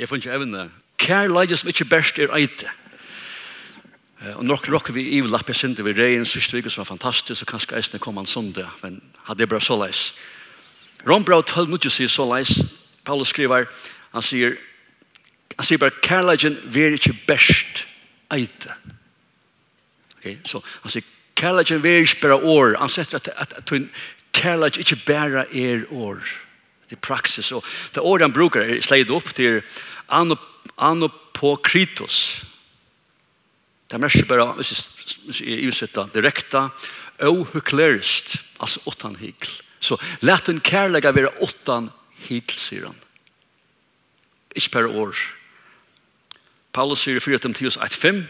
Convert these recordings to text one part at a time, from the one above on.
Jeg får ikke evne. Kær leide som ikke best er eite. Og nok rokker vi i lappe synder vi regn, siste vik som var fantastisk, og kanskje eisene kom han sondag, men hadde det bra så leis. Rombrau 12 minutter sier så leis. Paulus skriver, han sier, han sier bare, kærleidjen ver ikke best eite. Okay, så han sier, kærleidjen ver ikke bare år. Han sier at, at, at, at kærleidjen ikke bare er år. Det er praksis. Og det året han brukar er sleit opp til anopokritos. Det er mest bare, hvis jeg utsetter direkta, ohuklerist, altså åttan hikl. Så lät en kärlega være åttan hikl, sier han. Ikke per år. Paulus sier i 4. Timotheus 1.5,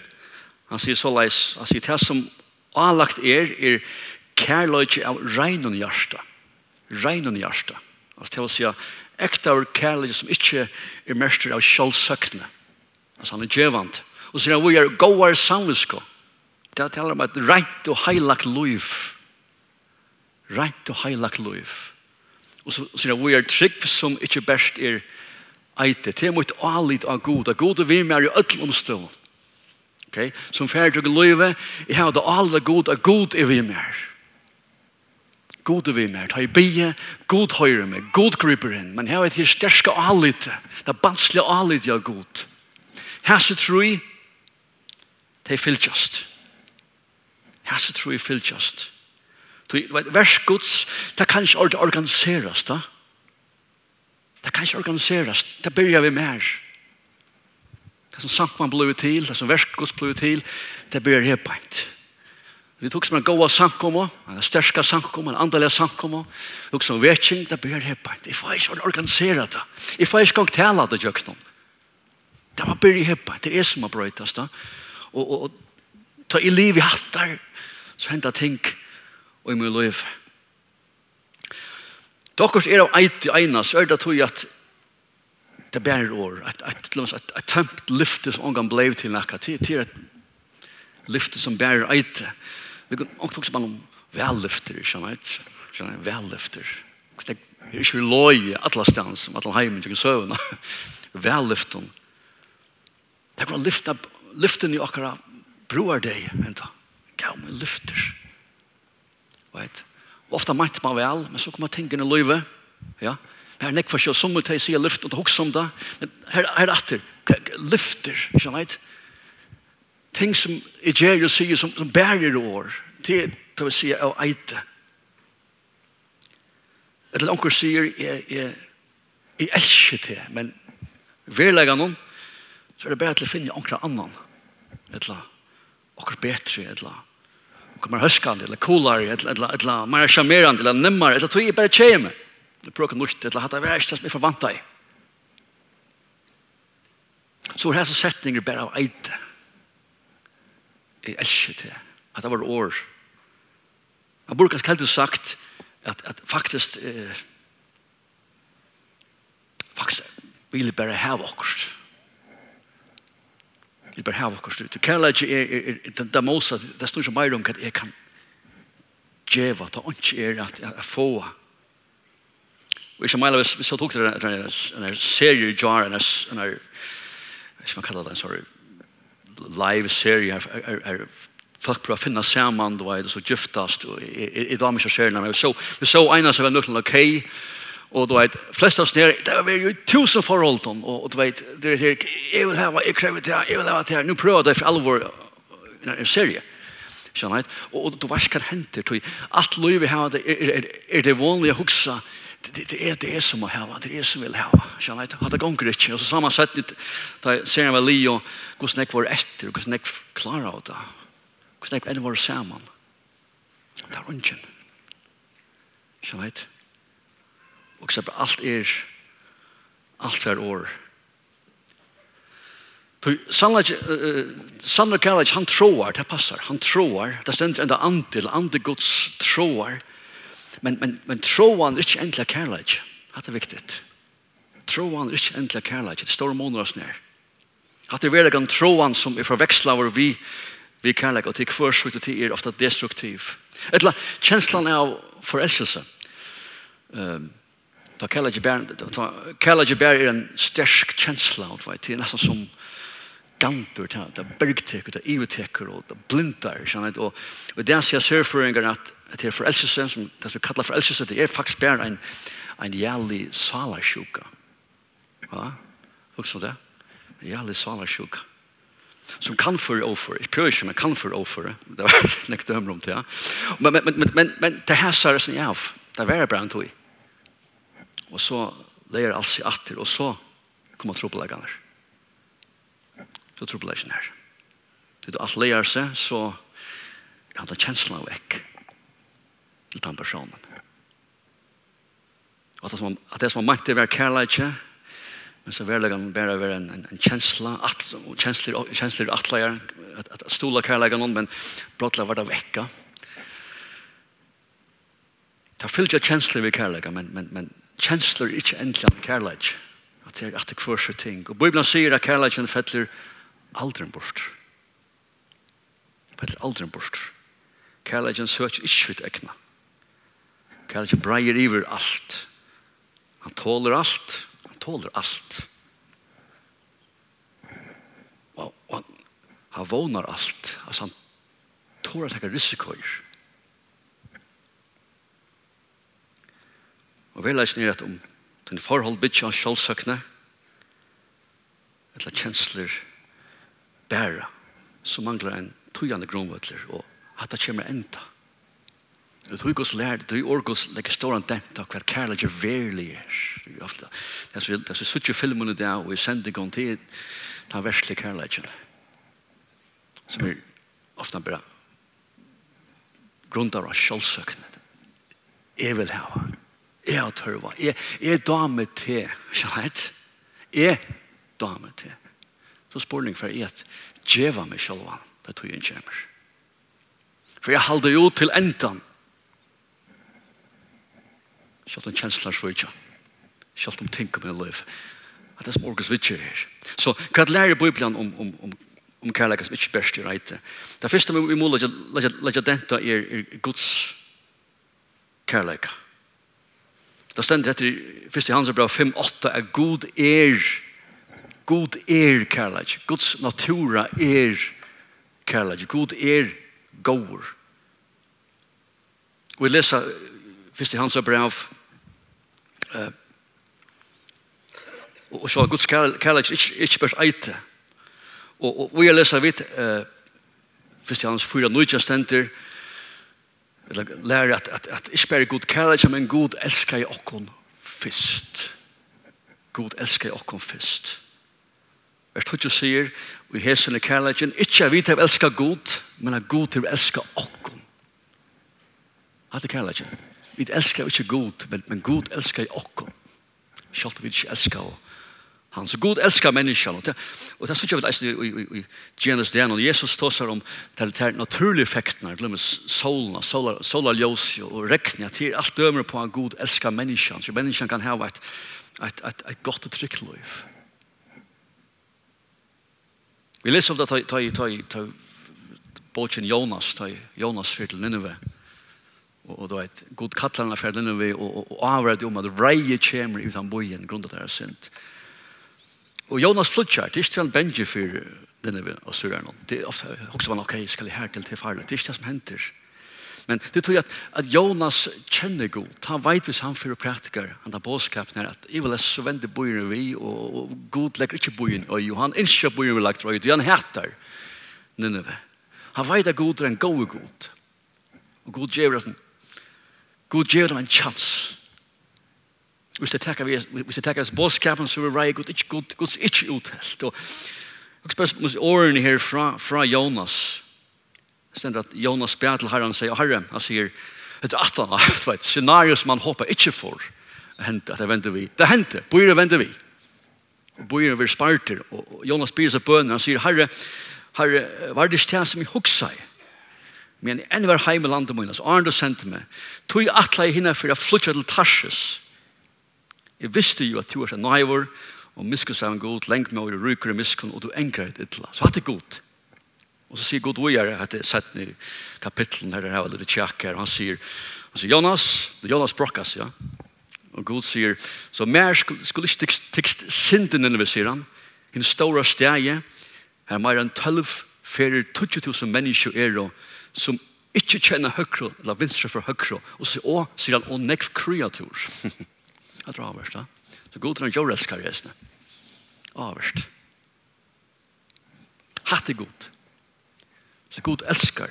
han sier så leis, han sier det som anlagt er, er kärlega av regnen hjärsta. Regnen hjärsta. Altså til å si ekta og kærlighet som ikke er mester av kjølsøkne. Altså han er djevant. Og så han, vi er gåar samvisko. Det er taler om et rent og heilagt liv. Rent og heilagt liv. Og så sier han, vi er trygg som ikke best er eite. Det er mot alit av god. Det er god og vi er i ødel omstånd. Okay? Som ferdig og løyve, jeg har det alle god, at god er vi mer. God er vi mer, ta i bie, god høyre meg, god griper inn, men her er det sterske alit, det er banslige alit ja god. Her så tror jeg, det er fylltjast. Her så tror jeg fylltjast. Vers gods, det kan ikke organiseres, da. Det kan ikke organiseres, det begynner vi mer. Det som sagt man blir til, det som vers gods blir til, det begynner helt på Vi tok som en goa sankomo, en stärska sankomo, en andaliga sankomo. Vi tok som vetching, det blir heppa. Jeg får ikke organisere det. Jeg får ikke gang tala det jökstånd. Det var blir heppa. Det er som har brøytast da. Og, og, og ta i liv i hattar, så henda ting og i mye liv. Dokkurs er av eit i eina, så er det tog at det bærer år, at at, at, at, at tømt lyfte som omgang blei til nekka, til, til et lyfte som bærer eite. Vi kan också också bara om vällyfter, känner jag. Vällyfter. Det är inte loj alla stans, som alla heimen, tycker sövna. Vällyften. Det går att lyfta, lyften i åkara broar dig, vänta. Gav mig lyfter. Vet? Ofta mätt man väl, men så kommer tänken i löjve. Ja? Men här nekvar sig, som vill ta sig lyft och ta hugsa om det. Men här är det efter. Lyfter, känner jag ting som i Jerry sier som, som bærer år, det er til å si av eite. Et eller annet sier, jeg, jeg, jeg elsker det, men verlegger noen, så er det bare til å finne anker annan. Et eller annet betre, et eller annet mer höskande eller coolare eller eller eller mer charmerande eller nemmare eller tog jeg bare cheme. Det brukar nog inte eller hata värst som är förvanta i. Så här så setninger bare av ejte. Jeg elsker det. At det var år. Han burde kanskje kallt sagt at, at faktisk eh, faktisk vil jeg bare ha okkert. Jeg vil bare ha okkert. Du kan ikke er, er, er, det mosa, det står ikke mer om at jeg kan djeva, det er ikke er at jeg få Og ikke mer, hvis jeg tok det en serie jar, en serie, jeg man kalle det sorry, live serie er er, folk prøver å finne sammen, du vet, og så gyftast, og i damer ikke ser nærmere. Så vi så ene som var nøkkelen ok, og du vet, flest av oss nere, det var jo tusen forhold, og du vet, det er her, jeg vil hava, jeg krever til her, jeg vil hava til her, nå prøver det for alvor i en serie. Skjønner jeg? Og du vet hva henter, alt livet her, er det vanlige å huske, det, det, er det er som må hava, det er som vil hava. Kjenner jeg, hadde gonger ikke. Og så samme sett, da ser jeg vel li og hvordan jeg var etter, og hvordan jeg klarer av det. Hvordan jeg enn var sammen. Det er ungen. Kjenner jeg. Og så alt er, alt er år. Sannlig kallar han troar, det passar, han troar, det stendis enda antil, ande Guds troar, Men, men, men troan er ikke endelig kærlighet. Det er viktig. Troan er ikke endelig kærlighet. Det står måneder oss ned. Det er veldig en troan som er forvekslet over vi, vi kærlighet, og til hver slutt og til er ofte destruktiv. Etla, kjenslan av forelskelse. Um, ta kærlighet bær, ta, kærlighet bær er en stersk kjensla, det er nesten som gantor ta ta bergtek ta iveteker og ta så att och och där ser surferingar att det för frelsesen som det så kallar för frelsesen det är faktiskt bär en en jævlig sala sjuka. Ja? Hugsa det? Jævlig sala sjuka. Som kan för offer. Jeg prøver ikke, men kan för offer. Det var nekt dømmer om det, ja. Men, men, men, men, men det här så är det sen ja Det var bra en tog. Og så leier alt seg atter, og så kommer tropelaggene. Ja så trobladsen her. Det er alt leger seg, så er han kjensla vekk til den personen. Og at det som, at det som man mente var kærleikje, men så verlegger han bare være en, en, en kjensla, at, kjensler, kjensler atleier, at, at stola kærleikje noen, men brottla var det vekka. Det er fyllt av kjensler ved kærleikje, men, men, men kjensler er ikke endelig kærleikje. At det er at det kvørser ting. Og Bibelen sier at kærleikjen fettler kjensler aldren bort. Fettler aldren bort. Kærleikken søker ikke ut ekna. Kærleikken breier iver alt. Han tåler alt. Han tåler alt. Og, og han, han vånar alt. Altså han tåler at å er risikoer. Og vi leis nere at om den forhold bytja av sjålsøkne eller kjensler, bæra, så manglar en tøyande grunnvøtler, og at det kommer enda. Det tog oss lærd, det tog orgos legger ståran dent av hva kærlighet er verlig er. Det er så suttje filmene der, og i sendingen til den verslig kærlighet. Som er ofte bare grunder av sjølvsøkene. Jeg vil ha. Jeg har tørva. Jeg, er dame til. Ikke heit? Jeg dame til så spurning for jeg at djeva meg sjølva det tog jeg kommer. For jeg halde jo til endan. Sjølt om kjensler svitja. Sjølt om tenker min liv. At det er smorgas vitja her. Så hva lærer Bibelen om, om, om om kärleken som inte bäst i reite? Det første vi måste denta er, er Guds kærleika. Det stender etter første hans bra 5-8 er God är God er kærleik. Guds natura er kærleik. God er gåur. Vi leser først i hans brev uh, og så Guds kærleik ikke, ikke bare eite. Og, og vi leser vidt uh, først i hans fyra nøytja stenter lærer at, at, at ikke bare god kærleik, men god elskar i okkon fyrst. God elskar i okkon fyrst. Vers 2 sier, vi hesen i kærleikken, ikke at vi til å elske god, men at god til å elske okken. Hatt i kærleikken. Vi elsker ikke god, men men god okken. Selv om vi ikke elsker okkom han så god älskar människan och det och det såg jag väl i i Genesis där och Jesus talar om till till naturliga effekterna glömmer solen solar solar ljus och regna till allt dömer på en god älskar människan så människan kan ha ett ett ett ett gott och tryggt liv Vi leser om det ta ta ta ta bogen Jonas, ta Jonas fyrir til Nineve. Og, då du vet, god kattlarna fyrir til Nineve og, og, og om at reie kjemer utan bojen grunda det er sint. Og Jonas flutjar, det er ikke til Benji fyrir Nineve og Syrerne. Det er ofte, også var ok, skal jeg her til til farlig. Det er ikke det som henter. Men det tror jag att, att Jonas känner god. Han vet vis han för praktiker. Han har bådskapen här att jag vill så vända bojen vi och, och god lägger inte bojen och Johan inte bojen vi lagt röjt. Han härtar Nineve. Han vet att god är en god god. Och god ger oss god ger dem en chans. Hvis det tackar vi hvis det tackar oss bådskapen så vi röjer god ikke god gods ikke uthelt. Og, Jag spes måste åren här fra från Jonas stender at Jonas ber til herren sier, herre, han sier, etter at han har et scenario som han håper ikke får hente, at det venter vi. Det hente, bøyre venter vi. Og bøyre vil sparter, og Jonas byr seg bønner, han sier, herre, herre, var det ikke som jeg hukser i? Men enn var heim i landet mine, så Arne sendte meg, tog jeg atle i hinne for jeg flyttet til Tarsis. Jeg visste jo at du var nøyvor, og miskus er en god, lengt med over ryker og miskunn, og du engrer et ytla. Så hatt det godt. Og så sier Gud vidare att det er sett i kapitlen här, litt eller her, og Han sier, han sier, Jonas, det er Jonas Brokkas, ja. Og Gud sier, så mer skulle inte text synden eller sier han. En stora her er mer enn 12 fyrir 20.000 mennesker er, då som ikke kjenner høyre, eller vinstre for høyre, og så å, sier han, og nekv kreatur. Jeg tror avverst da. Så god Gud är en jorälskare, jesne. Avverst. Hatt är god. Hatt Så god älskar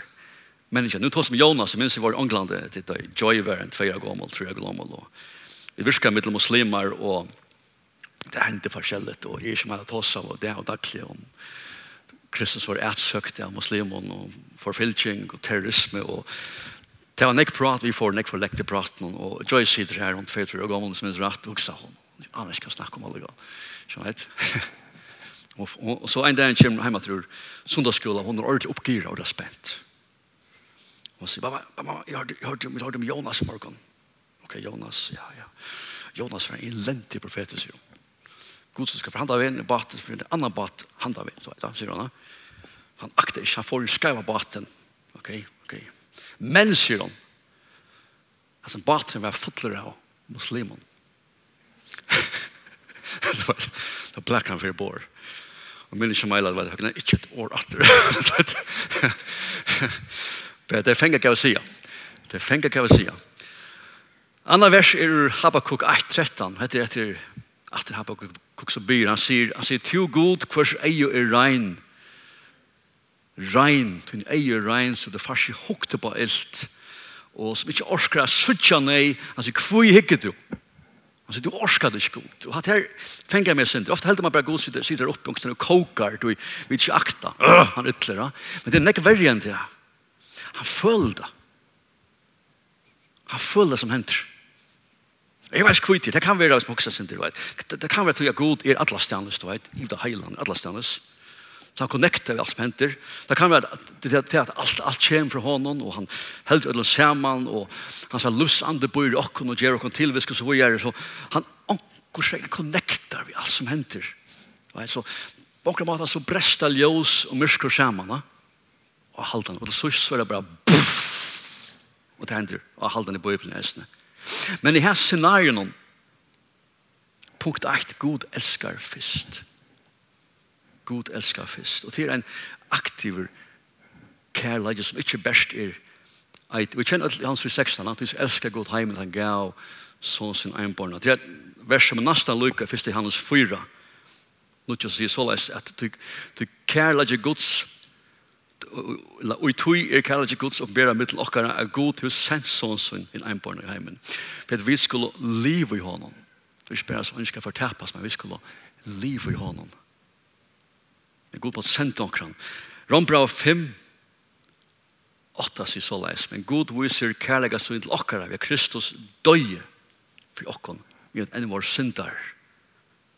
människan. Nu tar som Jonas, jag minns i vår England, det är Joyver, en tveja gammal, tre gammal. Vi viskar mittel muslimer och det händer forskjelligt och är som alla tas av och det er daglig om Kristus var ätsökt av muslimer och forfylking och terrorism och det var nek prat, vi får nek for lekte prat och Joy sitter her om två, tre gammel som är rätt vuxna hun Annars kan snacka om alle grann. Skjønner jeg? Og, og, og så en dag kommer hjemme til sundagsskolen, hun er ordentlig oppgivet og det er spent. Og hun sier, mamma, mamma jeg har hørt hørte, om Jonas i morgen. Ok, Jonas, ja, ja. Jonas var en elendig profet, sier hun. God som skal forhandle av en bat, for en annen bat han av en, så, ja, sier hun. Han akter ikke, han får skrive baten. Ok, ok. Men, sier hun, altså baten var fotler av muslimen. det var, det var blekkan for bor. Og min ikke meilet var det, jeg ikke et år atter. det er det fenger gav sida. Det er fengt fenger gav sida. Anna vers er ur Habakkuk 1.13, heter etter, etter Habakkuk som byr, han sier, han sier, «Tio god, hvers eio er rein, rein, tun eio er rein, så det farsi hukte på ilt, og som ikke orskar suttja nei, han sier, kvui hikke du?» Han sier, du orskar det ikke skot. Och att här fänga meg sin. Ofta hällde man bare god sitter sitter upp og kokar du vil ikke akta. Uh, han ytterligare. Men det er näck verre enn det. Han føler det. Han føler det som händer. Jeg vet ikke kvitt det. kan vara som också synd. Det kan være att jag god er alla stannas. Du vet. I det heilan. Alla stannas. Så han connectar vi alt som henter. Det kan det att, att allt, allt kommer från honom och han helt ödlar sammen, och han sa lust andre bor i och och ger och till vi ska så vad gör så han ankor sig connectar vi alt som henter. Right? Så bakom maten så brästa ljus och mörker samman och halten och så så det bare buff, och det händer och halten i bibeln nästan. Men i här scenarien, punkt 8 god älskar först god elskar fyrst. Og det er en aktiv kærleik som ikke best er eit. Vi kjenner i hans i 16, han elskar god heimen, han gav sånn sin einborna. Det er et vers som er nesten lykke, først i hans fyra. Nå ikke å si så leis at du kærleik gods og i tui er kærleik gods og bera mittel okkara er god til sent sensån sin i einborna i heimen. For vi skulle liv i honom. Vi spyrir oss vi skal tapas, men vi skulle liv i honom. Men god på sent sende Rombra Rombrau 5, 8 sier så leis. Men god viser kærlega sønn til okkara er Kristus døye for okkon vi er enn vår syndar.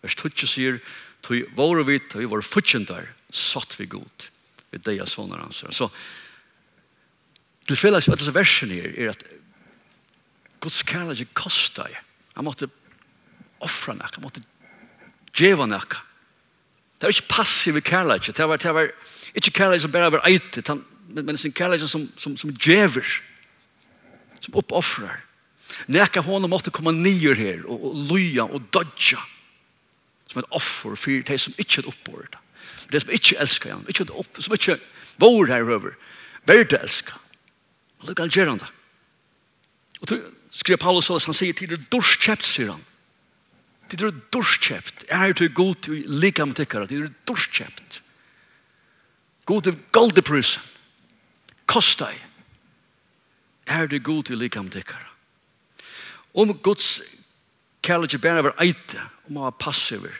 Vers 20 sier, tog våre vidt, vi våre futsjendar, satt vi god Vi deg av sånne hans. Så til felles med disse versene her er at Guds kærlighet kostar. Han måtte offra nek, han måtte djeva nek. Det var ikke passiv kærlighet. Det var, det var ikke kærlighet som bare var eitet, men men sin kærlighet som, som, som djever, som oppoffrer. Neka honom måtte komme nyer her, og, og lyja og dodja, som et offer for de som ikke er oppbord. De som ikke elsker ham, ikke opp, som ikke vår her over, verde elsker. Og lukka han gjør han det. Og så skrev Paulus, han sier til det, dorskjept, sier han. Det er dorskjøpt. Jeg er til god til like med tikkere. Det er dorskjøpt. God til goldeprisen. Kost deg. Jeg er til god til like med tikkere. Om Guds kærlighet bare var eite, om han var passiver,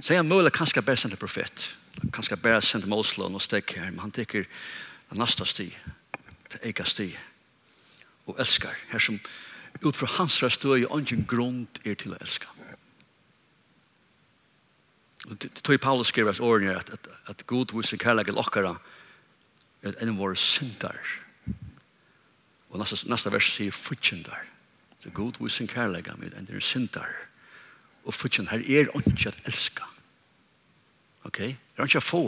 så er han mulig kanskje bare sendt profet. Kanskje bare sendt med Oslo og stek her, men han tikker den neste sti, til ega sti, og elskar, her som ut fra hans røstøy og ingen grund er til å elska. Mm. Det tog Paulus skriver årene at, at, at god viser kærleggen okkara en av våre syndar. Og neste, neste vers sier futjendar. Så god viser kærleggen med enn våre synder. Og futjendar, her er ikke at elska. Ok? Det er ikke at få.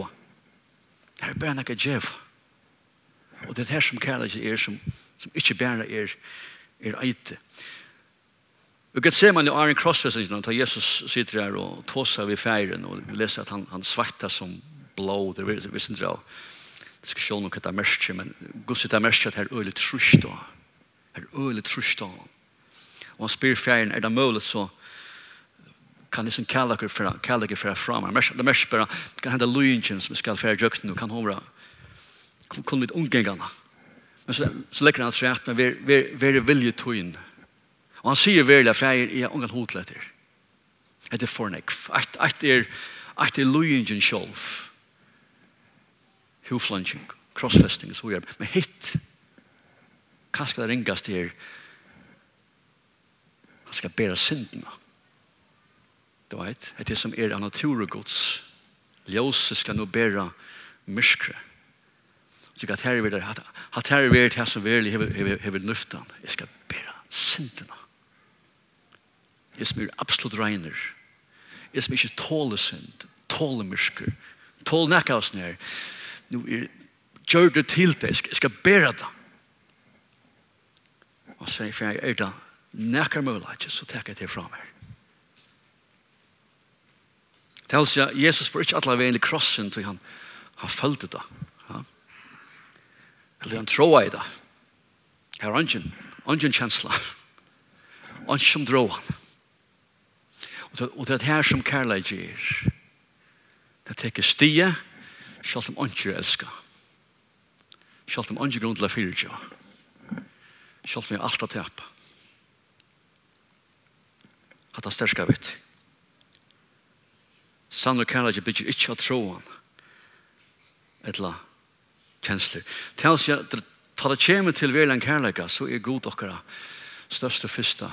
Her er bare nekka djev. Og det er her som kærleggen er som, som ikke bare er, er eite. Er Vi kan se man jo Arjen Krossfesingen, da Jesus sitter her og tåser vi feiren, og vi leser at han, han svartar som blå, det er visst ikke av diskusjonen om hva det er mest, men Gud sitter mest at her er øyelig trusht, da. Her er øyelig trusht, da. Og han spyr feiren, er det mulig så kan liksom kalla dere för kalla dere för fram. Det mest bare kan hende lynchen som skal fære jukten og kan hon kun litt ungängarna. Men så så lekker han sig men vi er vilje tøyen. ju. Og han sier verilig at feir er ungan hotletter. Det er fornekv. At er, at er lujingen sjolv. Huflunging, crossfesting, så gjør. Men hitt, skal det ringast til? han skal bæra syndene. Du vet, det er som er av naturgods. Ljøse skal nå bæra myskre. Så at her er det, at her er det her som verilig hever nøftan. Jeg skal bæra syndene. Jeg som er absolutt regner. Jeg som ikke tåler synd, tåler myrsker, tåler nekka oss sånn. Nå er gjør det til det, jeg skal bære det. Og så er jeg er det nekka mulig, så tek jeg det fra meg. Det er Jesus får ikke alle veien i krossen, til han, han følte det. Ja? Eller han troa i det. Her er ungen, ungen kjensla. Ungen som dro han. Og det er her som kærleik gjer. Det teker stie, selv om ånden elsker. Selv om ånden grunn til å fyre ikke. Selv om jeg alt har tepa. Hatt han sterska vitt. Sann og kærleik bygger ikke av troen. Etla kjensler. Tals jeg, ta det kjemer til verland kærleika, så er god okkara største fyrsta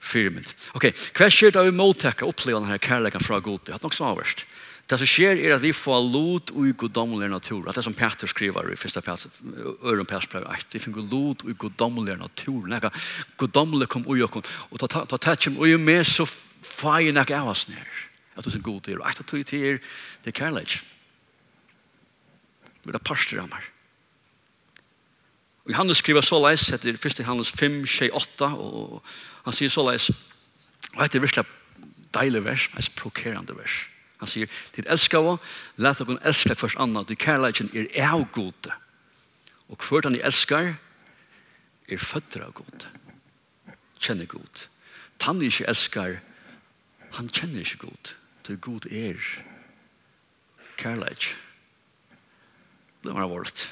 Fyrmynd. Ok, hva skjer da vi mottekker opplever denne kærleggen fra Gud? Det er nok så avverst. Det som skjer er at vi får lot i goddomlig natur. At det som Peter skriver i 1. Peter, Øren Peters brev 1. Vi finner lot i goddomlig natur. Nekka goddomlig kom ui okon. Og ta tetsim ui med så fein nekka av oss nir. At du sin god til. Og etter tog til er, det er kærleik. Vi er parster av meg. Og Johannes skriver så leis, etter 1. Johannes 5, 28, og han sier så leis, og etter virkelig deilig vers, et prokerande vers. Han sier, til elskar vi, let dere elska først annet, du kærleikken er av gode, og hvert han elskar, er føtter av gode, kjenner god. Han ikke elskar, han kjenner ikke god, Du god er kærleik. Det var vårt.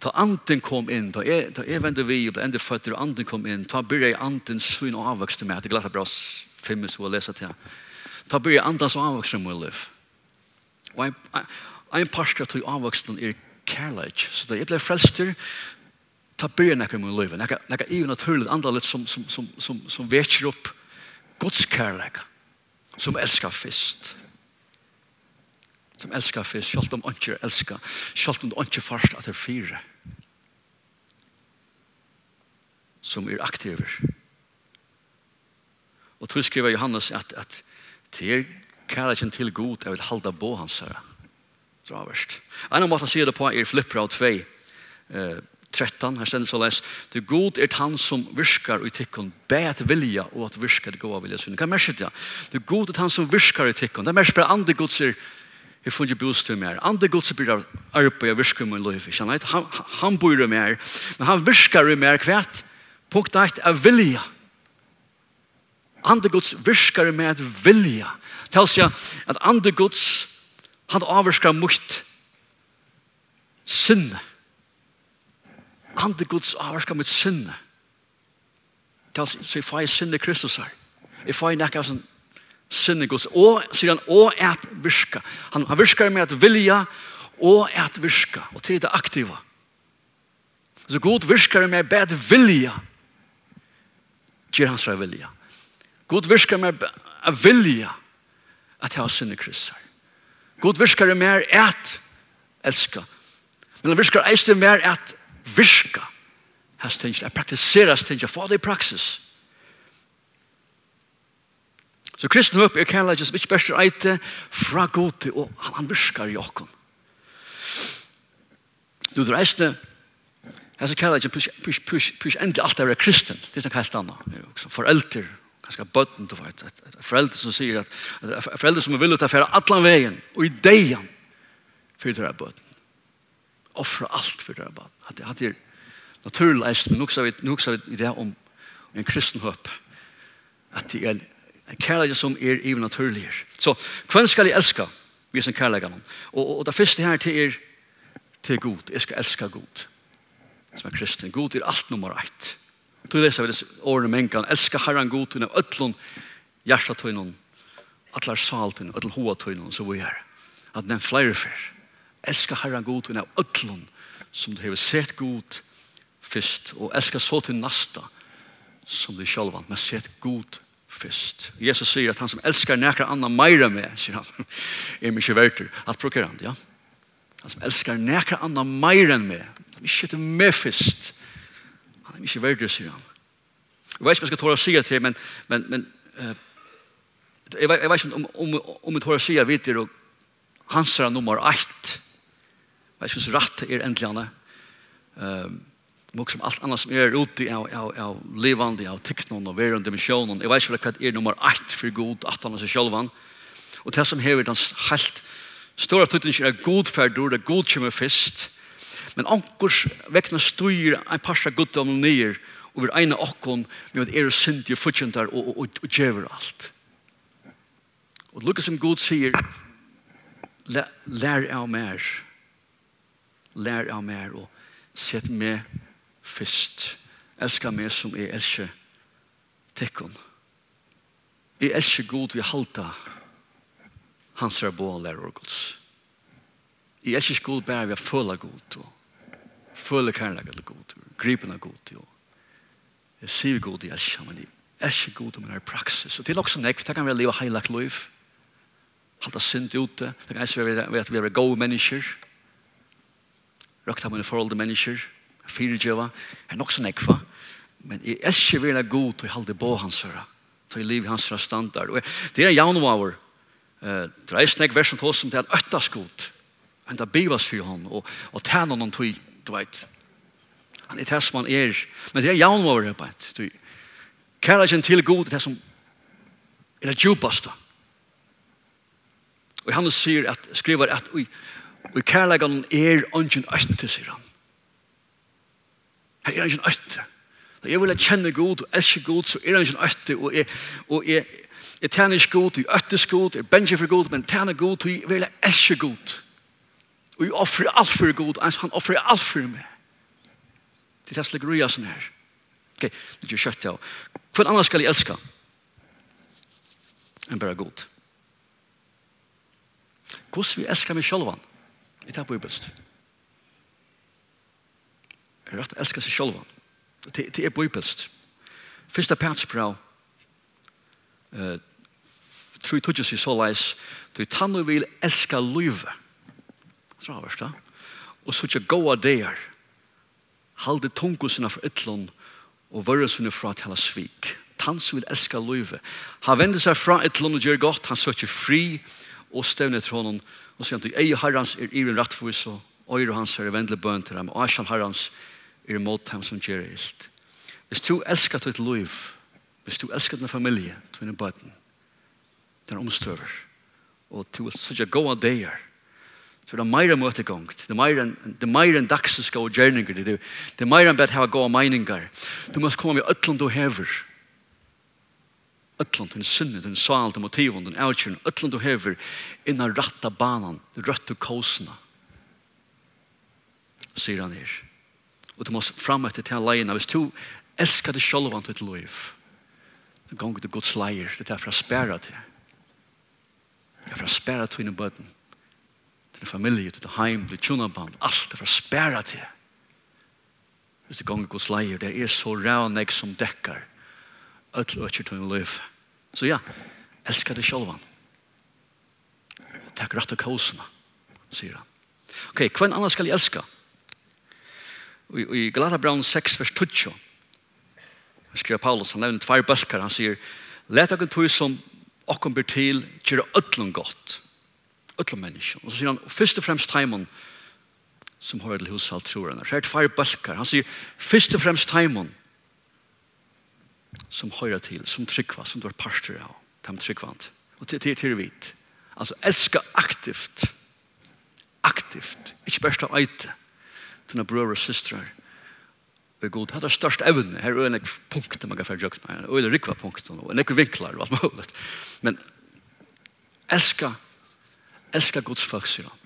Ta anden kom inn, ta er, ta er vende vi, og enda føtter, og anden kom inn, ta byrja i anden svin og avvøkste med, det glatt er bra filmen som jeg leser til. Ta byrja i andans og med liv. Og en, en parster til avvøksten er kærleik, så da jeg ble frelster, ta byrja nekka med liv, nekka, nekka i naturlig andalit som, som, som, som, som vekjer opp Guds kærleik, som elskar fyrst som elskar fisk, sjalt om han ikke elskar, sjalt om han ikke først at det er fire som er aktiver. Og tror skriver Johannes at, at til kærleikken til god, jeg vil halda på hans herre. Traverst. En av måten sier det på er Flippra 2, eh, 13, her stender så les, «Du god er han som virkar i tikkun, bet vilja og at virkar det gode vilja sunn. Hva merker det? «Du god er han som virkar i tikkun». Det merker bare andre gods er Jeg får ju bostad till mer. Ande Guds blir arbeid og jag med liv. Han han bor i mer, men han viskar i mer kvärt. Punkt 1 er vilja. Ande Guds viskar med vilja. Tals jag at ande Guds han avskar mot sinne. Ande Guds avskar mot synd. Tals så jeg får sinne Kristus her. Jeg får nack as sinne Guds. Og, sier han, og at virka. Han, han virkar med at vilja, og at virka. Og til det aktiva. Så god virkar med bed vilja. Gjør hans vilja. God virkar med vilja at ha sinne kryssar. God virkar med at elska. Men han virkar eisne med at virka. Hans tingene, at praktisera hans tingene, få det i praksis. Så kristen upp er kan läggas mycket bättre eite fra god og han virkar i okken. Du dreiste Jeg så kallar ikke push, push, push, endelig alt er kristen. Det er sånn helt annet. Foreldre, ganske bøtten, du vet. Foreldre som sier at, foreldre som vil ta fære atlan veien, og i deian, for det er bøtten. Offra alt for det er bøtten. det er naturlig eist, men nok sa vi det om en kristen håp At det er en kærleik som er even naturlig. Så hvem skal jeg elska? Vi er som kærleik og, og, og det første her til er til god. Jeg skal elska god. Som er kristen. God er alt nummer ett. Du leser vi disse årene enkan. Elska herran god tunne, ötlun, hjertatøynun, atlar saltunne, till hoatøynun, så vi er. At den flere fyr. Elska herran god tunne, ötlun, som du har sett god fyrst, og älska så til nasta, som du sjálvan, men sett god fyrst. Jesus sier at han som elskar nekra anna meira med, sier han, er mykje verter, at bruker han, ja. Han som elskar nekra anna meira med, han er til med fyrst. Han er mykje verter, sier han. Jeg vet ikke om jeg skal tåre å si det, men, men, men uh, jeg, vet, jeg vet ikke om, om, om jeg tåre å si det, vet dere, hans er nummer 8. Jeg synes rett er endelig han. Um, uh, Och som allt annat som är ute av, av, av levande, av teknon og verande missionen. Jag vet inte vad är nummer ett för god, att han är sig själv. Och det som hever den helt stora tydligen är god ferdur, det er god kommer først. Men ankors väckna styr en parsa god om nyer, och vi ena okkon med att er synd ju fortjentar och, och, och, och djever allt. Och lukka som god säger lär av mer, lär av mer och sett med fyrst. Elskar meg som jeg elsker tekken. Jeg elsker god vi halta hans er bo og lærer og gods. Jeg elsker god bare vi har føler god og føler kærlig eller god og gripen av god og jeg sier god jeg elsker men jeg elsker god om det er praksis og til også nekk det kan vi leve heilagt liv halta synd ute det kan vi at vi er gode mennesker røkta mine forhold til mennesker fyrirgjøva, er nok så nekva, men jeg er ikke veldig god til å holde på hans høyre, til å liv hans høyre standard. Og det er jaunvaver, det er snakk versen til oss som det er øttas god, han det bivas for hon, og, og tæna noen tog, du vet. Han er det som han er, men det er jaunvaver, jeg vet, du. Kærleggen til god det er som er det djupaste. Og han sier at, skriver at, og ui kærleggen er ønsken øtte, sier han. Her er han ikke en øtte. Da jeg vil kjenne god og elske god, så er han ikke en øtte. Og jeg, og jeg, jeg tjener ikke god, jeg øttes god, jeg bender for god, men tjener god, og jeg vil elske god. Og jeg offrer alt for god, og han offrer alt for meg. Det er slik røya sånn her. Ok, det er kjøtt ja. Hva annars skal jeg elske? Enn bare god. Hvordan vi elsker meg selv? Jeg tar på i best rett elskar seg sjálva. Det, det er bøypelst. Fyrsta pætsbrau eh, tror jeg tog seg så leis du tannu vil elska luive Så har verst da. Og så ikke gåa der halde tungu sinna for ytlun og vörre sinna fra til hans svik. Tann som vil elska luive Han vender seg fra ytlun og gjør godt. Han søker fri og stevner til honom. Og sier han ei herrans er iren rattfus og øyre hans er vendelig bøn til ham Og asjan herrans er er mot dem som gjør ilt. Hvis du elskar ditt liv, hvis du elskar din familie, din bøten, din omstøver, og du vil sørge gode dager, så er det mer enn møtegang, det er mer enn det er mer enn dagsiske og gjerninger, det er mer enn bedt hava av meninger. Du må komme med øtland du hever, ötlund, den sinne, den sal, den motivon, den avkjøren, ötlund du hever, innan ratta banan, den røtta kåsene, sier han her. Og du må fram etter til leien. Hvis du elskar det sjølv til ditt liv, då gonger du Guds leier. Det er for å spæra til. Det er for å spæra til dine bøten. Til din familie, til din heim, til tjonaband. Alt er for å spæra til. Hvis du gonger Guds leier, det er så rævnegg som dekkar öll og til dine liv. Så ja, elskar det sjølv. Takk rett og kåsene, sier han. Ok, hvem annan skal jeg elska? i Galatabran 6, vers 20, skriver Paulus, han nevner tvær bølkar, han sier, let dere tog som okken byr til, gjør øtlun godt, øtlun menneske.» Og så sier han, først og fremst taimon, som hører til hushalt tror han, så er det tvær bølkar, han sier, først og fremst taimon, som hører til, som tryggva, som du er parster av, dem tryggvant. Og til til til vit, altså elska aktivt, aktivt, ikke bare stå eite, dine brøver og systrar er god. Det er størst evne. Her er en punkt man kan fære jøkna. Og det er rikva punkt. Og en ekve vinklar og alt mulig. Men elska elska Guds folk, sier han.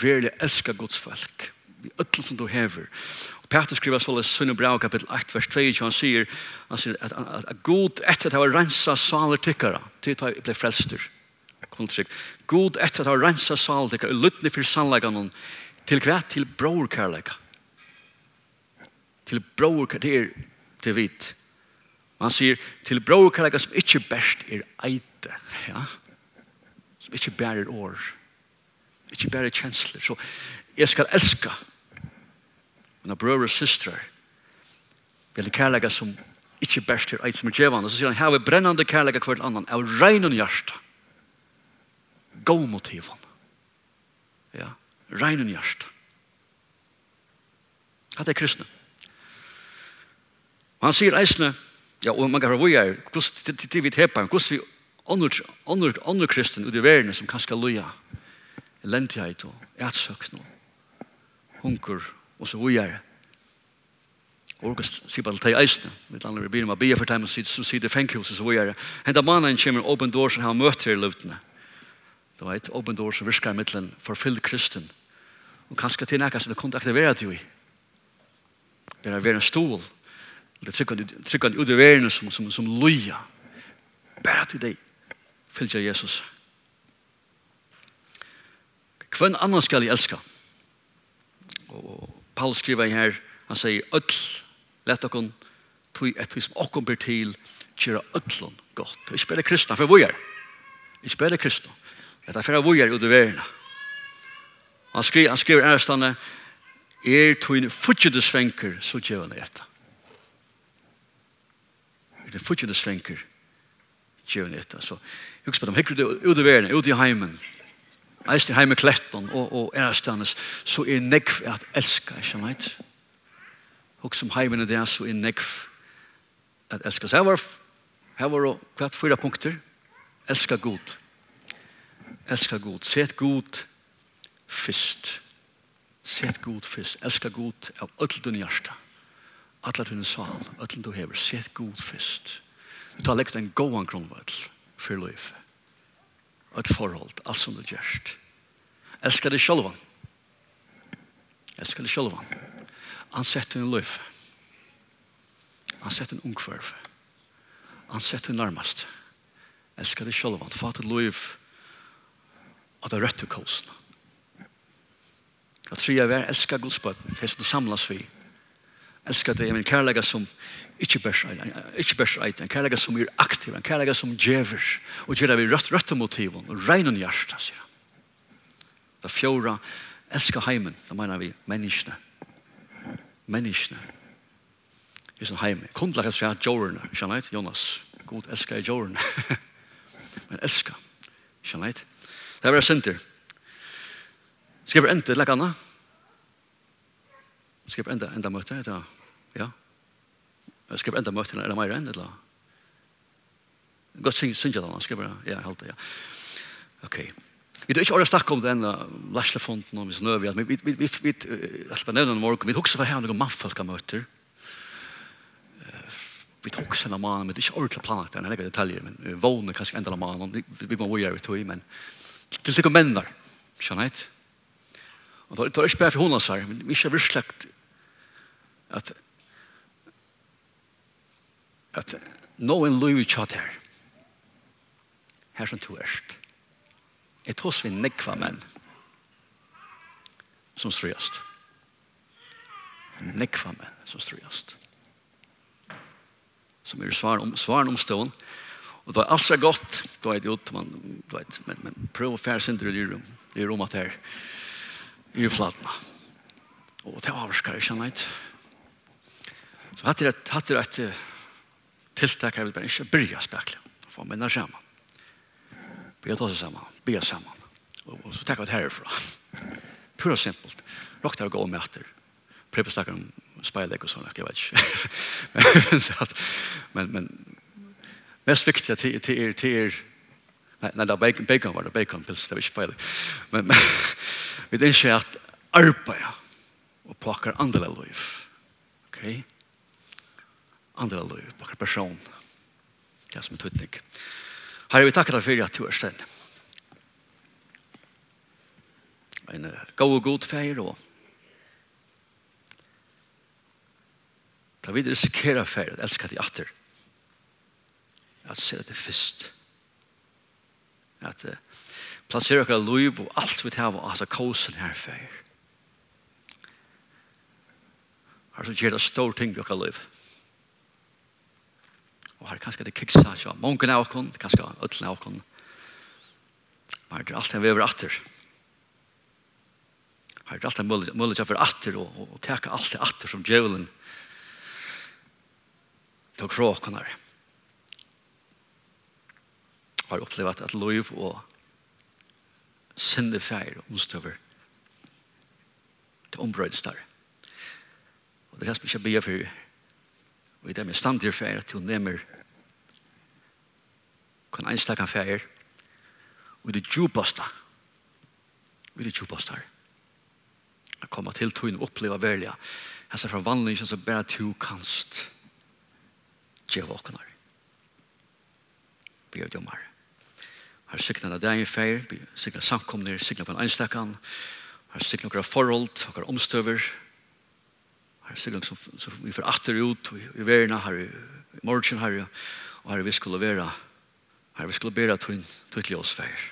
Verlig elska Guds folk. Vi öll som du hever. Og Peter skriver så i Sunne Brau kapitel 8, vers 2, han sier, han sier at, at, at god etter at han var rensa saler tykkara, til at han ble frelster. God etter at han var rensa saler tykkara, og for sannleggan Til hva? Til bror kærleika. Til brorkærleika, det er til vit. Og han sier, til bror kærleika som ikke best er eite, ja? som ikke bærer år, ikke bærer kjensler. Så jeg skal elska mine brøver og systrar, vil kærleika som ikke best er eite som er djevane. Så sier han, her er brennande kærleika hvert annan, av regnen hjertet. Gå motiven. Ja reinen hjärsta. Att det är kristna. Og han sier eisne, ja, og man kan høre hvor jeg er, hvordan vi tepa, hvordan vi ånder, ånder, kristen ut i verden som kanskje loja, elendighet og etsøkn og hunker og så hvor jeg er. Og hvordan sier bare til eisne, vi andre vi begynner med å bia for dem som sier det fenghuset så hvor jeg er. Henta mannen kommer åpen dår som han møter i løvdene. Du vet, open doors som virker i for forfyll kristen, Og kanskje til nekka som det kunne aktivera til vi. Det er vera en stol. Det trykker ut i verden som, som, som loja. Bare til deg. Fylgja Jesus. Hvem annan skal jeg elska? Og Paul skriver her, han sier, Øtl, lett okkon, tui et tui som okkon ber til, kjera Øtlun godt. Ikke bare kristna, for vi er. Ikke bare kristna. Det er for vi er ut i verden. Han skriver, han skriver ærestane, er tøyne futjede svenker, så gjør han etter. Er det futjede svenker, gjør han etter. Så jeg på dem, hikker du ut i verden, ut i heimen, eist i heimen kletton, og, og ærestande, så er nekv at elska, ikke meit? Og om heimen er det, så er nekv at elska. Så her var, her var kvart fyra punkter. Elska god. Elska god. Set god fyrst. Sett god fyrst. Elska god av öll din hjärsta. Alla dina sam, öll du hever. Sett god fyrst. Du tar lekt en gåan grunnvall för liv. Ett förhåll, allt som du gärst. Elska dig själva. Elska dig själva. Han sätter en liv. Han sätter en ungkvarv. Han sätter en närmast. Elska dig själva. Fatet liv. av det är rätt till kostnaden. Jeg tror jeg vil elsker Guds bøten, det som du samles vi. Elsker det, men kærlighet som ikke bærs eit, en kærlighet som er aktiv, en kærlighet som djever, og gjør det vi rødt, rødt motiven, og regner hjertet, sier han. Det fjorda, elsker heimen, da mener vi menneskene. Menneskene. Det I sin heim. Kundlag er svært jorene, skjønner jeg, Jonas. God elsker jeg jorene. men elsker, skjønner jeg. Det er bare sinter. Skal vi enda til annet? Skal vi enda, enda møte? Ja. Ja. Skal vi enda møte? eller mer enn? Eller? Godt synes jeg da, Skal vi Ja, helt det, ja. Ok. Vi vet ikke ordet snakke om den lærslefonden og vi snøver, men vi, vi, vi, vi, jeg skal nevne noen morgen, vi husker for her noen mannfolkamøter. Vi tok seg noen mann, men det er ikke ordentlig planet, det er ikke detaljer, men vi våner kanskje enda noen mannen, vi, vi må gjøre det, men til sikkert menn der, skjønner jeg Og det er ikke bare for hun hans her, men vi er virkelig at at noen i tjatt her. Her som to erst. Jeg tås vi nekva menn som strøyast. Nekva menn som strøyast. Som er svaren om, svaren om stån. Og det er alt så godt, det var idiot, man, det var, men, men prøv å fære sin i rom, i rom at her i flatna. Og det var avskar jeg kjenner ikke. Så hatt det et, hatt det et tiltak jeg vil bare ikke bry byrja spekler. Få minne sammen. Byrja ta seg sammen. Byrja sammen. Og så takk av det herifra. Pura simpelt. Rakt å gå med etter. Prøv å snakke om speilegg og sånn. jeg vet ikke. men, men, men mest viktig til, til, er, til er Nei, nei, det var bacon, bacon var det, bacon pils, det var ikke feil. Men, men vi er ikke at arbeid og plakker andre liv. Ok? Andre liv, plakker person. Det er som en tøytning. Herre, vi takker deg for at du er stedet. En uh, god og god feir og Da vi risikerer feir, elsker de atter. Jeg ser det først. Ja at uh, plassere okkar liv og alt vi tar av altså kosen her fyrir. har så gjør det stor ting i okkar liv. Og her kanskje det kiksa så av mange av okkar, kanskje ødelen av okkar. Men det er alt det vi er atter. Her er alt det mulig for atter og, og, og teka alt det atter som djevelen tok fra okkar her har upplevt at liv og syndefeir og omstøver til ombrødes der. Og det er som jeg blir for og i det med stand til feir at til nemmer kan einstakan feir og det djupaste og det djupaste her at komme til tøyen og oppleve velja hans forvandling som bare to kanst djeva åknar blir djommare Har sikna det dagen feir, sikna samkomner, sikna på en einstakkan, har sikna okra forhold, okra omstøver, har sikna som, som vi får atter ut i verna, har i morgen, har og har vi skulle vera, har vi skulle bera til ljós feir.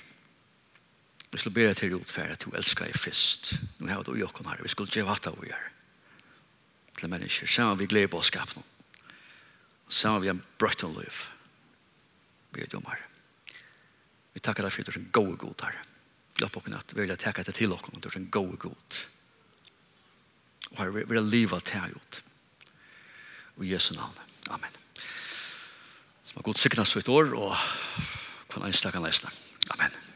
Vi skulle bera til ut feir at du elskar i fyrst. Nu har du jokken her, vi skulle gjeva hatt av vi er. Til mennesker, sammen vi gleder på å skapna. Vi har brøtt og liv. Vi er domare. Vi tackar deg for at du er en god god her. Løp oss att vi vil tacka deg til oss att du er en god god. Og her vil jeg leva til dig ut. Och i Jesu navn. Amen. Som har god så ut år och kan anstakan läsna. Amen.